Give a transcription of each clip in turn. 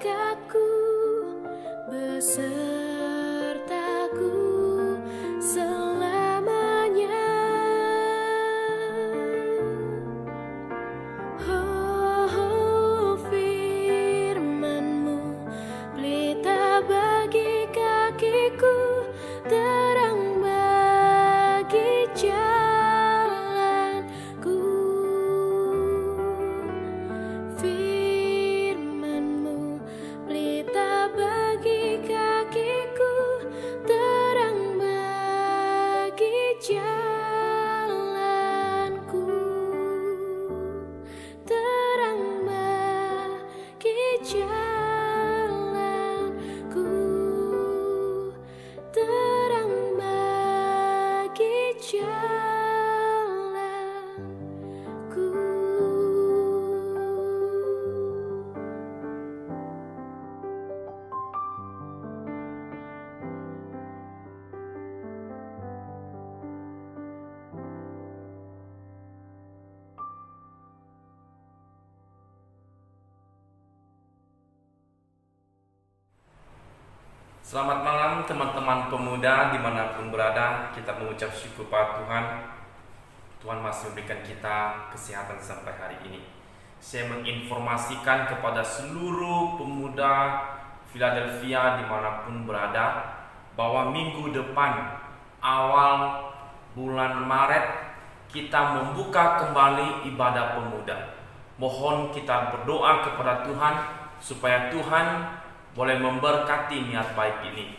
di dekatku Selamat malam teman-teman pemuda di mana pun berada Kita mengucap syukur pada Tuhan. Tuhan masih memberikan kita kesehatan sampai hari ini. Saya menginformasikan kepada seluruh pemuda Philadelphia di mana pun berada Bahwa minggu depan awal bulan Maret Kita membuka kembali ibadah pemuda. Mohon kita berdoa kepada Tuhan Supaya Tuhan boleh memberkati niat baik ini.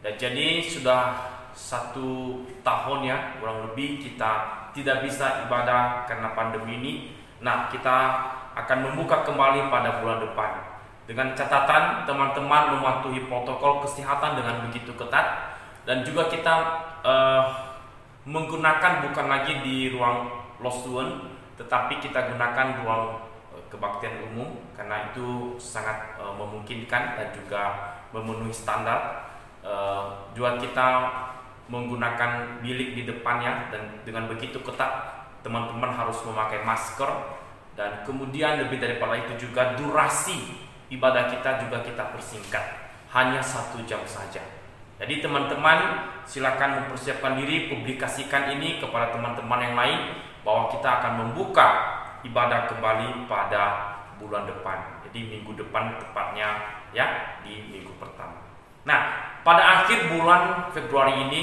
Dan jadi sudah satu tahun ya kurang lebih kita tidak bisa ibadah karena pandemi ini. Nah kita akan membuka kembali pada bulan depan dengan catatan teman-teman mematuhi protokol kesehatan dengan begitu ketat dan juga kita eh, menggunakan bukan lagi di ruang lostuan tetapi kita gunakan ruang kebaktian umum karena itu sangat eh, memungkinkan dan juga memenuhi standar. Eh, juga kita menggunakan bilik di depannya dan dengan begitu ketat teman-teman harus memakai masker. Dan kemudian lebih daripada itu juga durasi ibadah kita juga kita persingkat hanya satu jam saja. Jadi teman-teman silakan mempersiapkan diri publikasikan ini kepada teman-teman yang lain bahwa kita akan membuka ibadah kembali pada bulan depan jadi minggu depan tepatnya ya di minggu pertama nah pada akhir bulan Februari ini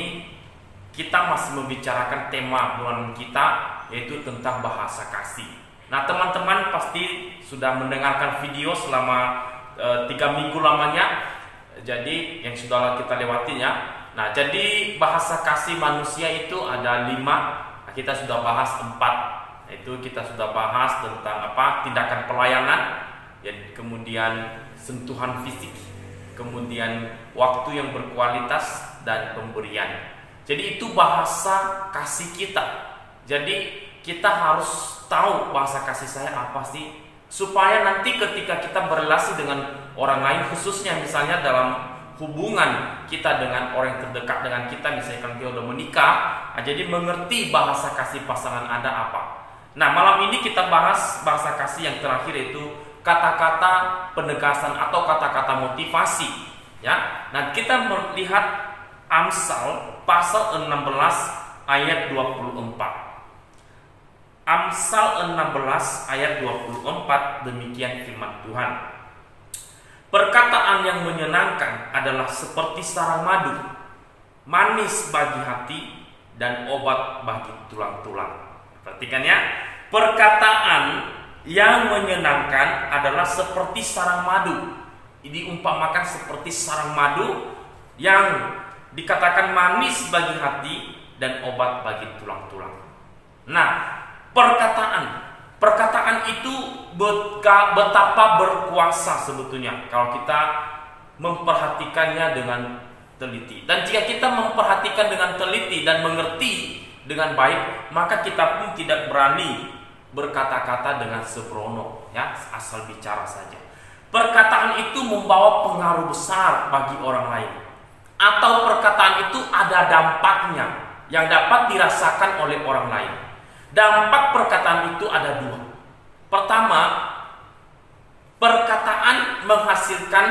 kita masih membicarakan tema bulan kita yaitu tentang bahasa kasih. Nah teman-teman pasti sudah mendengarkan video selama e, tiga minggu lamanya, jadi yang sudah kita lewati ya. Nah jadi bahasa kasih manusia itu ada lima, nah, kita sudah bahas empat. Itu kita sudah bahas tentang apa tindakan pelayanan, ya, kemudian sentuhan fisik, kemudian waktu yang berkualitas dan pemberian. Jadi itu bahasa kasih kita. Jadi kita harus tahu bahasa kasih saya apa sih supaya nanti ketika kita berrelasi dengan orang lain khususnya misalnya dalam hubungan kita dengan orang yang terdekat dengan kita misalnya kalau kita udah menikah nah, jadi mengerti bahasa kasih pasangan Anda apa nah malam ini kita bahas bahasa kasih yang terakhir itu kata-kata penegasan atau kata-kata motivasi ya nah kita melihat Amsal pasal 16 ayat 24 Amsal 16 ayat 24 demikian firman Tuhan. Perkataan yang menyenangkan adalah seperti sarang madu, manis bagi hati dan obat bagi tulang-tulang. Perhatikan ya, perkataan yang menyenangkan adalah seperti sarang madu, diumpamakan seperti sarang madu yang dikatakan manis bagi hati dan obat bagi tulang-tulang. Nah, perkataan perkataan itu betapa berkuasa sebetulnya kalau kita memperhatikannya dengan teliti. Dan jika kita memperhatikan dengan teliti dan mengerti dengan baik, maka kita pun tidak berani berkata-kata dengan sembrono, ya, asal bicara saja. Perkataan itu membawa pengaruh besar bagi orang lain. Atau perkataan itu ada dampaknya yang dapat dirasakan oleh orang lain. Dampak perkataan itu ada dua. Pertama, perkataan menghasilkan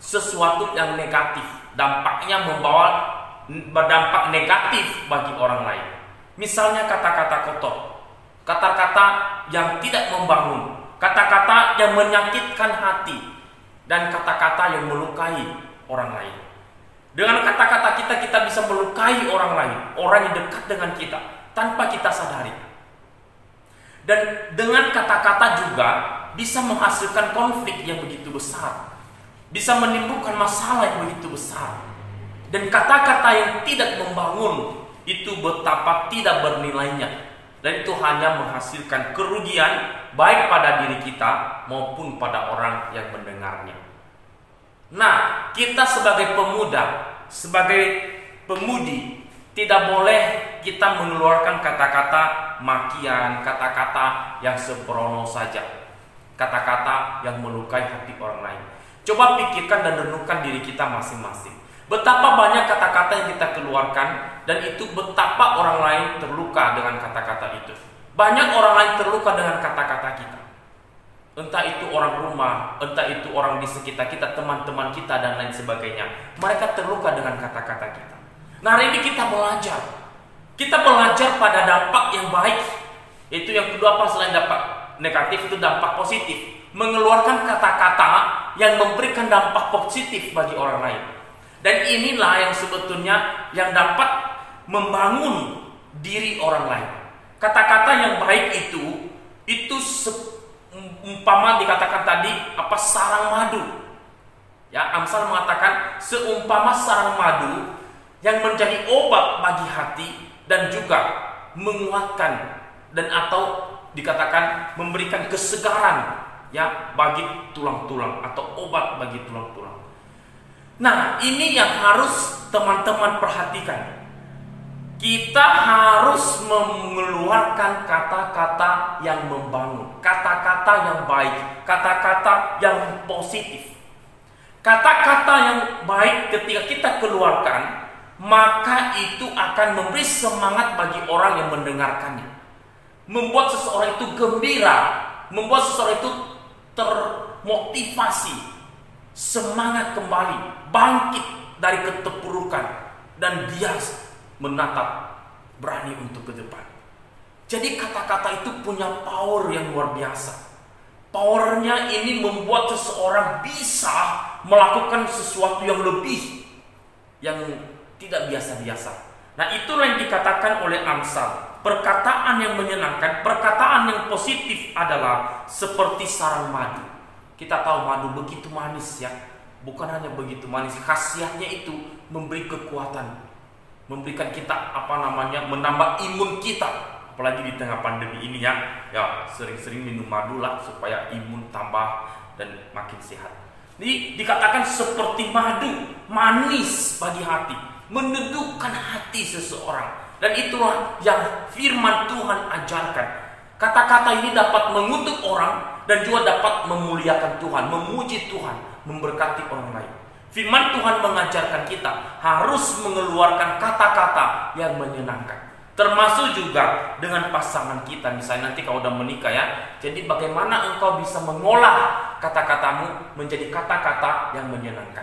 sesuatu yang negatif. Dampaknya membawa berdampak negatif bagi orang lain. Misalnya kata-kata kotor, kata-kata yang tidak membangun, kata-kata yang menyakitkan hati, dan kata-kata yang melukai orang lain. Dengan kata-kata kita, kita bisa melukai orang lain, orang yang dekat dengan kita, tanpa kita sadari. Dan dengan kata-kata juga bisa menghasilkan konflik yang begitu besar. Bisa menimbulkan masalah yang begitu besar. Dan kata-kata yang tidak membangun itu betapa tidak bernilainya. Dan itu hanya menghasilkan kerugian baik pada diri kita maupun pada orang yang mendengarnya. Nah, kita sebagai pemuda, sebagai pemudi tidak boleh kita mengeluarkan kata-kata makian, kata-kata yang sembrono saja. Kata-kata yang melukai hati orang lain. Coba pikirkan dan renungkan diri kita masing-masing. Betapa banyak kata-kata yang kita keluarkan dan itu betapa orang lain terluka dengan kata-kata itu. Banyak orang lain terluka dengan kata-kata kita. Entah itu orang rumah, entah itu orang di sekitar kita, teman-teman kita dan lain sebagainya. Mereka terluka dengan kata-kata kita. Nah hari ini kita belajar. Kita belajar pada dampak yang baik. Itu yang kedua apa selain dampak negatif itu dampak positif. Mengeluarkan kata-kata yang memberikan dampak positif bagi orang lain. Dan inilah yang sebetulnya yang dapat membangun diri orang lain. Kata-kata yang baik itu itu umpama dikatakan tadi apa sarang madu. Ya, Amsal mengatakan seumpama sarang madu yang menjadi obat bagi hati dan juga menguatkan dan atau dikatakan memberikan kesegaran ya bagi tulang-tulang atau obat bagi tulang-tulang. Nah, ini yang harus teman-teman perhatikan. Kita harus mengeluarkan kata-kata yang membangun, kata-kata yang baik, kata-kata yang positif. Kata-kata yang baik ketika kita keluarkan maka itu akan memberi semangat bagi orang yang mendengarkannya. Membuat seseorang itu gembira, membuat seseorang itu termotivasi, semangat kembali, bangkit dari keterpurukan dan dia menatap berani untuk ke depan. Jadi kata-kata itu punya power yang luar biasa. Powernya ini membuat seseorang bisa melakukan sesuatu yang lebih yang tidak biasa-biasa. Nah, itulah yang dikatakan oleh Amsal. Perkataan yang menyenangkan, perkataan yang positif adalah seperti sarang madu. Kita tahu madu begitu manis ya. Bukan hanya begitu manis, khasiatnya itu memberi kekuatan. Memberikan kita apa namanya, menambah imun kita. Apalagi di tengah pandemi ini ya. Ya, sering-sering minum madu lah supaya imun tambah dan makin sehat. Jadi dikatakan seperti madu, manis bagi hati menundukkan hati seseorang. Dan itulah yang firman Tuhan ajarkan. Kata-kata ini dapat mengutuk orang dan juga dapat memuliakan Tuhan, memuji Tuhan, memberkati orang lain. Firman Tuhan mengajarkan kita harus mengeluarkan kata-kata yang menyenangkan. Termasuk juga dengan pasangan kita. Misalnya nanti kalau udah menikah ya. Jadi bagaimana engkau bisa mengolah kata-katamu menjadi kata-kata yang menyenangkan.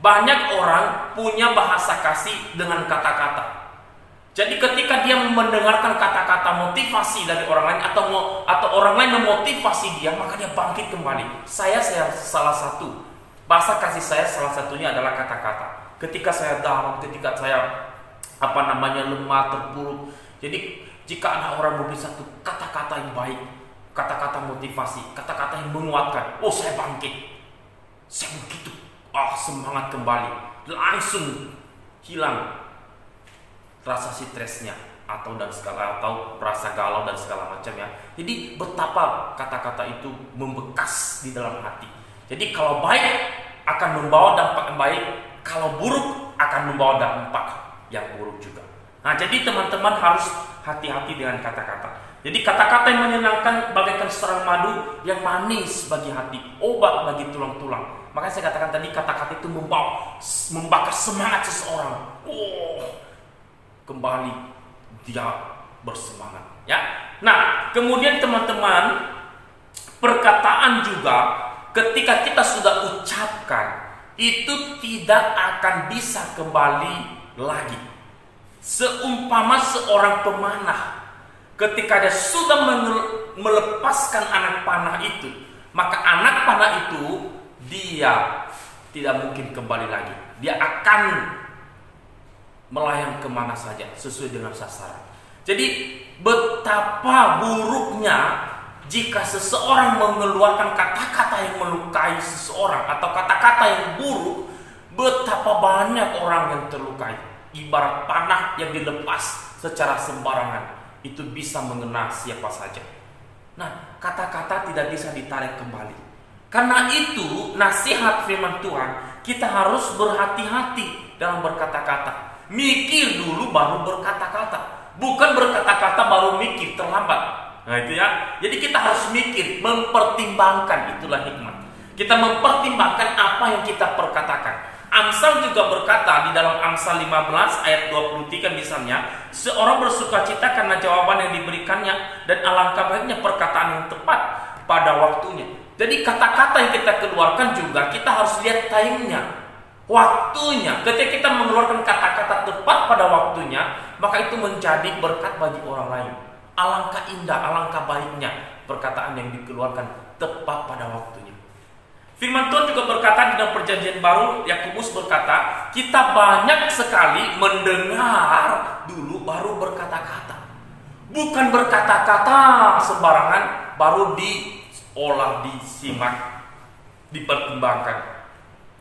Banyak orang punya bahasa kasih dengan kata-kata. Jadi ketika dia mendengarkan kata-kata motivasi dari orang lain atau atau orang lain memotivasi dia, maka dia bangkit kembali. Saya saya salah satu bahasa kasih saya salah satunya adalah kata-kata. Ketika saya down, ketika saya apa namanya lemah, terpuruk. Jadi jika ada orang memberi satu kata-kata yang baik, kata-kata motivasi, kata-kata yang menguatkan, oh saya bangkit. saya begitu ah semangat kembali, langsung hilang rasa stresnya atau dan segala atau rasa galau dan segala macam ya. Jadi betapa kata-kata itu membekas di dalam hati. Jadi kalau baik akan membawa dampak yang baik, kalau buruk akan membawa dampak yang buruk juga. Nah, jadi teman-teman harus hati-hati dengan kata-kata. Jadi kata-kata yang menyenangkan bagaikan serang madu yang manis bagi hati, obat bagi tulang-tulang. Makanya saya katakan tadi kata-kata itu membawa membakar semangat seseorang. Oh, kembali dia bersemangat ya. Nah, kemudian teman-teman perkataan juga ketika kita sudah ucapkan itu tidak akan bisa kembali lagi. Seumpama seorang pemanah ketika dia sudah melepaskan anak panah itu, maka anak panah itu dia tidak mungkin kembali lagi. Dia akan melayang ke mana saja sesuai dengan sasaran. Jadi betapa buruknya jika seseorang mengeluarkan kata-kata yang melukai seseorang atau kata-kata yang buruk, betapa banyak orang yang terlukai. Ibarat panah yang dilepas secara sembarangan itu bisa mengena siapa saja. Nah, kata-kata tidak bisa ditarik kembali. Karena itu, nasihat firman Tuhan, kita harus berhati-hati dalam berkata-kata. Mikir dulu baru berkata-kata. Bukan berkata-kata baru mikir terlambat. Nah itu ya. Jadi kita harus mikir, mempertimbangkan itulah hikmat. Kita mempertimbangkan apa yang kita perkatakan. Amsal juga berkata di dalam Amsal 15 ayat 23 misalnya, seorang bersuka cita karena jawaban yang diberikannya dan alangkah baiknya perkataan yang tepat pada waktunya. Jadi kata-kata yang kita keluarkan juga kita harus lihat timenya waktunya. Ketika kita mengeluarkan kata-kata tepat pada waktunya, maka itu menjadi berkat bagi orang lain. Alangkah indah, alangkah baiknya perkataan yang dikeluarkan tepat pada waktunya. Firman Tuhan juga berkata di dalam perjanjian baru, Yakobus berkata, kita banyak sekali mendengar dulu baru berkata-kata. Bukan berkata-kata sembarangan, baru diolah, disimak, dipertimbangkan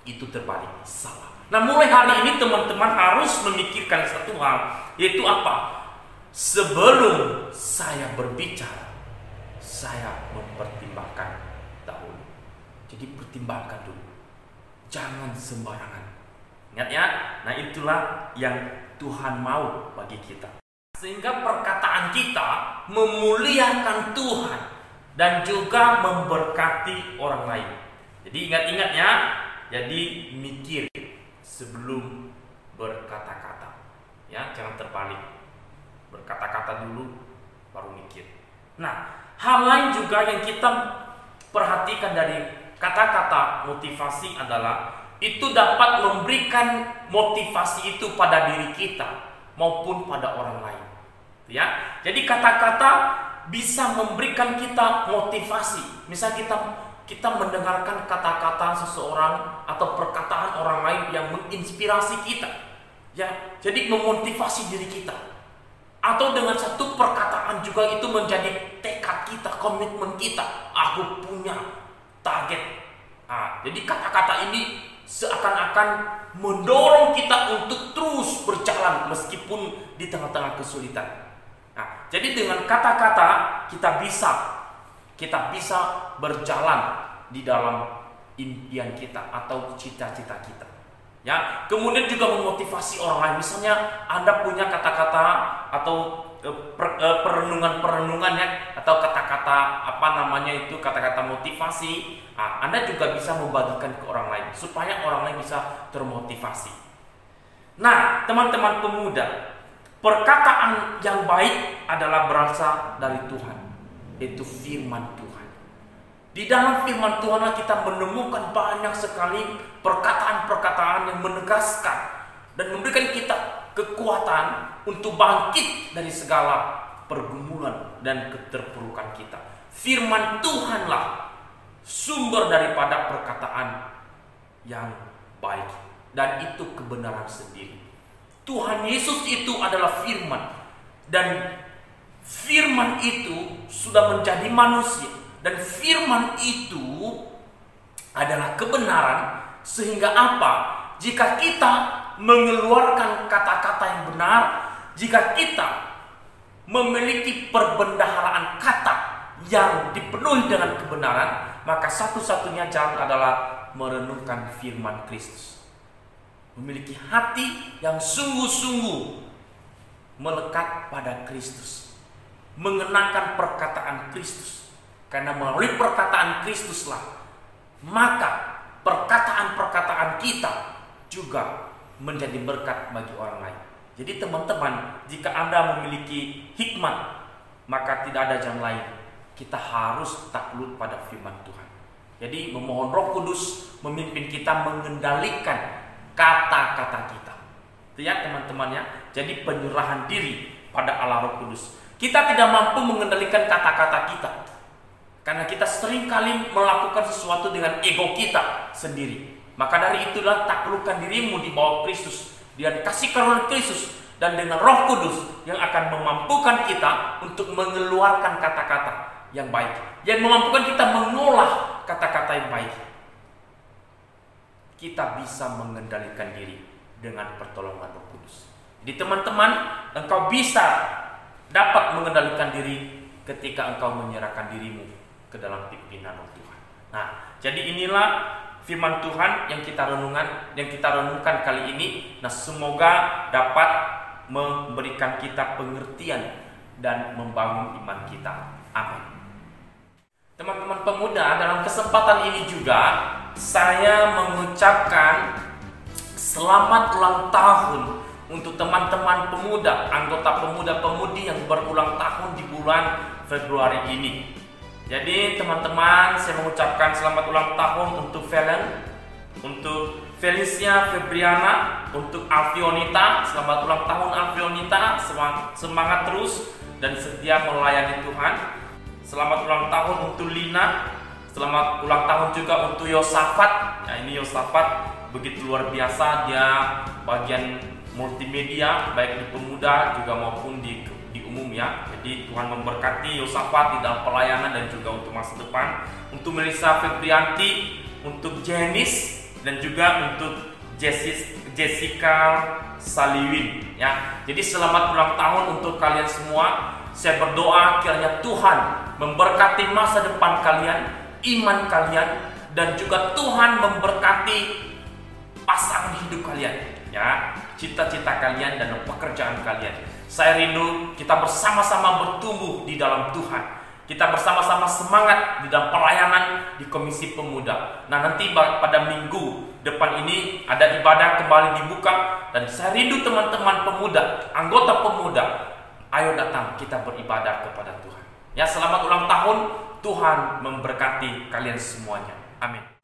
itu terbalik salah. Nah mulai hari ini teman-teman harus memikirkan satu hal yaitu apa? Sebelum saya berbicara, saya mempertimbangkan dahulu. Jadi pertimbangkan dulu, jangan sembarangan. Ingat ya, nah itulah yang Tuhan mau bagi kita. Sehingga perkataan kita memuliakan Tuhan dan juga memberkati orang lain. Jadi ingat-ingat ya, jadi mikir sebelum berkata-kata. Ya, jangan terbalik. Berkata-kata dulu baru mikir. Nah, hal lain juga yang kita perhatikan dari kata-kata motivasi adalah itu dapat memberikan motivasi itu pada diri kita maupun pada orang lain. Ya. Jadi kata-kata bisa memberikan kita motivasi. Misal kita kita mendengarkan kata-kata seseorang atau perkataan orang lain yang menginspirasi kita. Ya, jadi memotivasi diri kita. Atau dengan satu perkataan juga itu menjadi tekad kita, komitmen kita. Aku punya target. Nah, jadi kata-kata ini seakan-akan mendorong kita untuk terus berjalan meskipun di tengah-tengah kesulitan. Nah, jadi dengan kata-kata kita bisa kita bisa berjalan di dalam impian kita atau cita-cita kita. Ya, kemudian juga memotivasi orang lain. Misalnya Anda punya kata-kata atau e, e, perenungan-perenungan ya atau kata-kata apa namanya itu kata-kata motivasi. Nah, Anda juga bisa membagikan ke orang lain supaya orang lain bisa termotivasi. Nah, teman-teman pemuda, perkataan yang baik adalah berasal dari Tuhan itu firman Tuhan. Di dalam firman Tuhan kita menemukan banyak sekali perkataan-perkataan yang menegaskan dan memberikan kita kekuatan untuk bangkit dari segala pergumulan dan keterpurukan kita. Firman Tuhanlah sumber daripada perkataan yang baik dan itu kebenaran sendiri. Tuhan Yesus itu adalah firman dan Firman itu sudah menjadi manusia dan firman itu adalah kebenaran sehingga apa? Jika kita mengeluarkan kata-kata yang benar, jika kita memiliki perbendaharaan kata yang dipenuhi dengan kebenaran, maka satu-satunya jalan adalah merenungkan firman Kristus. Memiliki hati yang sungguh-sungguh melekat pada Kristus. Mengenakan perkataan Kristus. Karena melalui perkataan Kristuslah maka perkataan-perkataan kita juga menjadi berkat bagi orang lain. Jadi teman-teman, jika Anda memiliki hikmat, maka tidak ada jalan lain. Kita harus takluk pada firman Tuhan. Jadi memohon Roh Kudus memimpin kita mengendalikan kata-kata kita. Ya teman-teman ya. Jadi penyerahan diri pada Allah Roh Kudus. Kita tidak mampu mengendalikan kata-kata kita. Karena kita sering kali melakukan sesuatu dengan ego kita sendiri. Maka dari itulah taklukkan dirimu di bawah Kristus. Dan kasih karunia Kristus dan dengan Roh Kudus yang akan memampukan kita untuk mengeluarkan kata-kata yang baik. Yang memampukan kita mengolah kata-kata yang baik. Kita bisa mengendalikan diri dengan pertolongan Roh Kudus. Jadi teman-teman, engkau bisa dapat mengendalikan diri ketika engkau menyerahkan dirimu ke dalam pimpinan Tuhan. Nah, jadi inilah firman Tuhan yang kita renungan, yang kita renungkan kali ini. Nah, semoga dapat memberikan kita pengertian dan membangun iman kita. Amin. Teman-teman pemuda, dalam kesempatan ini juga saya mengucapkan selamat ulang tahun untuk teman-teman pemuda, anggota pemuda-pemudi yang berulang tahun di bulan Februari ini. Jadi teman-teman saya mengucapkan selamat ulang tahun untuk Valen, untuk Felicia Febriana, untuk Alfionita, selamat ulang tahun Alfionita, semangat, terus dan setia melayani Tuhan. Selamat ulang tahun untuk Lina, selamat ulang tahun juga untuk Yosafat. Ya ini Yosafat begitu luar biasa dia bagian multimedia baik di pemuda juga maupun di umum ya. Jadi Tuhan memberkati Yosafat di dalam pelayanan dan juga untuk masa depan. Untuk Melissa Febrianti, untuk Jenis dan juga untuk Jessica Saliwin ya. Jadi selamat ulang tahun untuk kalian semua. Saya berdoa kiranya Tuhan memberkati masa depan kalian, iman kalian dan juga Tuhan memberkati pasangan hidup kalian ya, cita-cita kalian dan pekerjaan kalian. Saya rindu kita bersama-sama bertumbuh di dalam Tuhan. Kita bersama-sama semangat di dalam pelayanan di Komisi Pemuda. Nah, nanti pada minggu depan ini ada ibadah kembali dibuka dan saya rindu teman-teman pemuda, anggota pemuda, ayo datang kita beribadah kepada Tuhan. Ya, selamat ulang tahun. Tuhan memberkati kalian semuanya. Amin.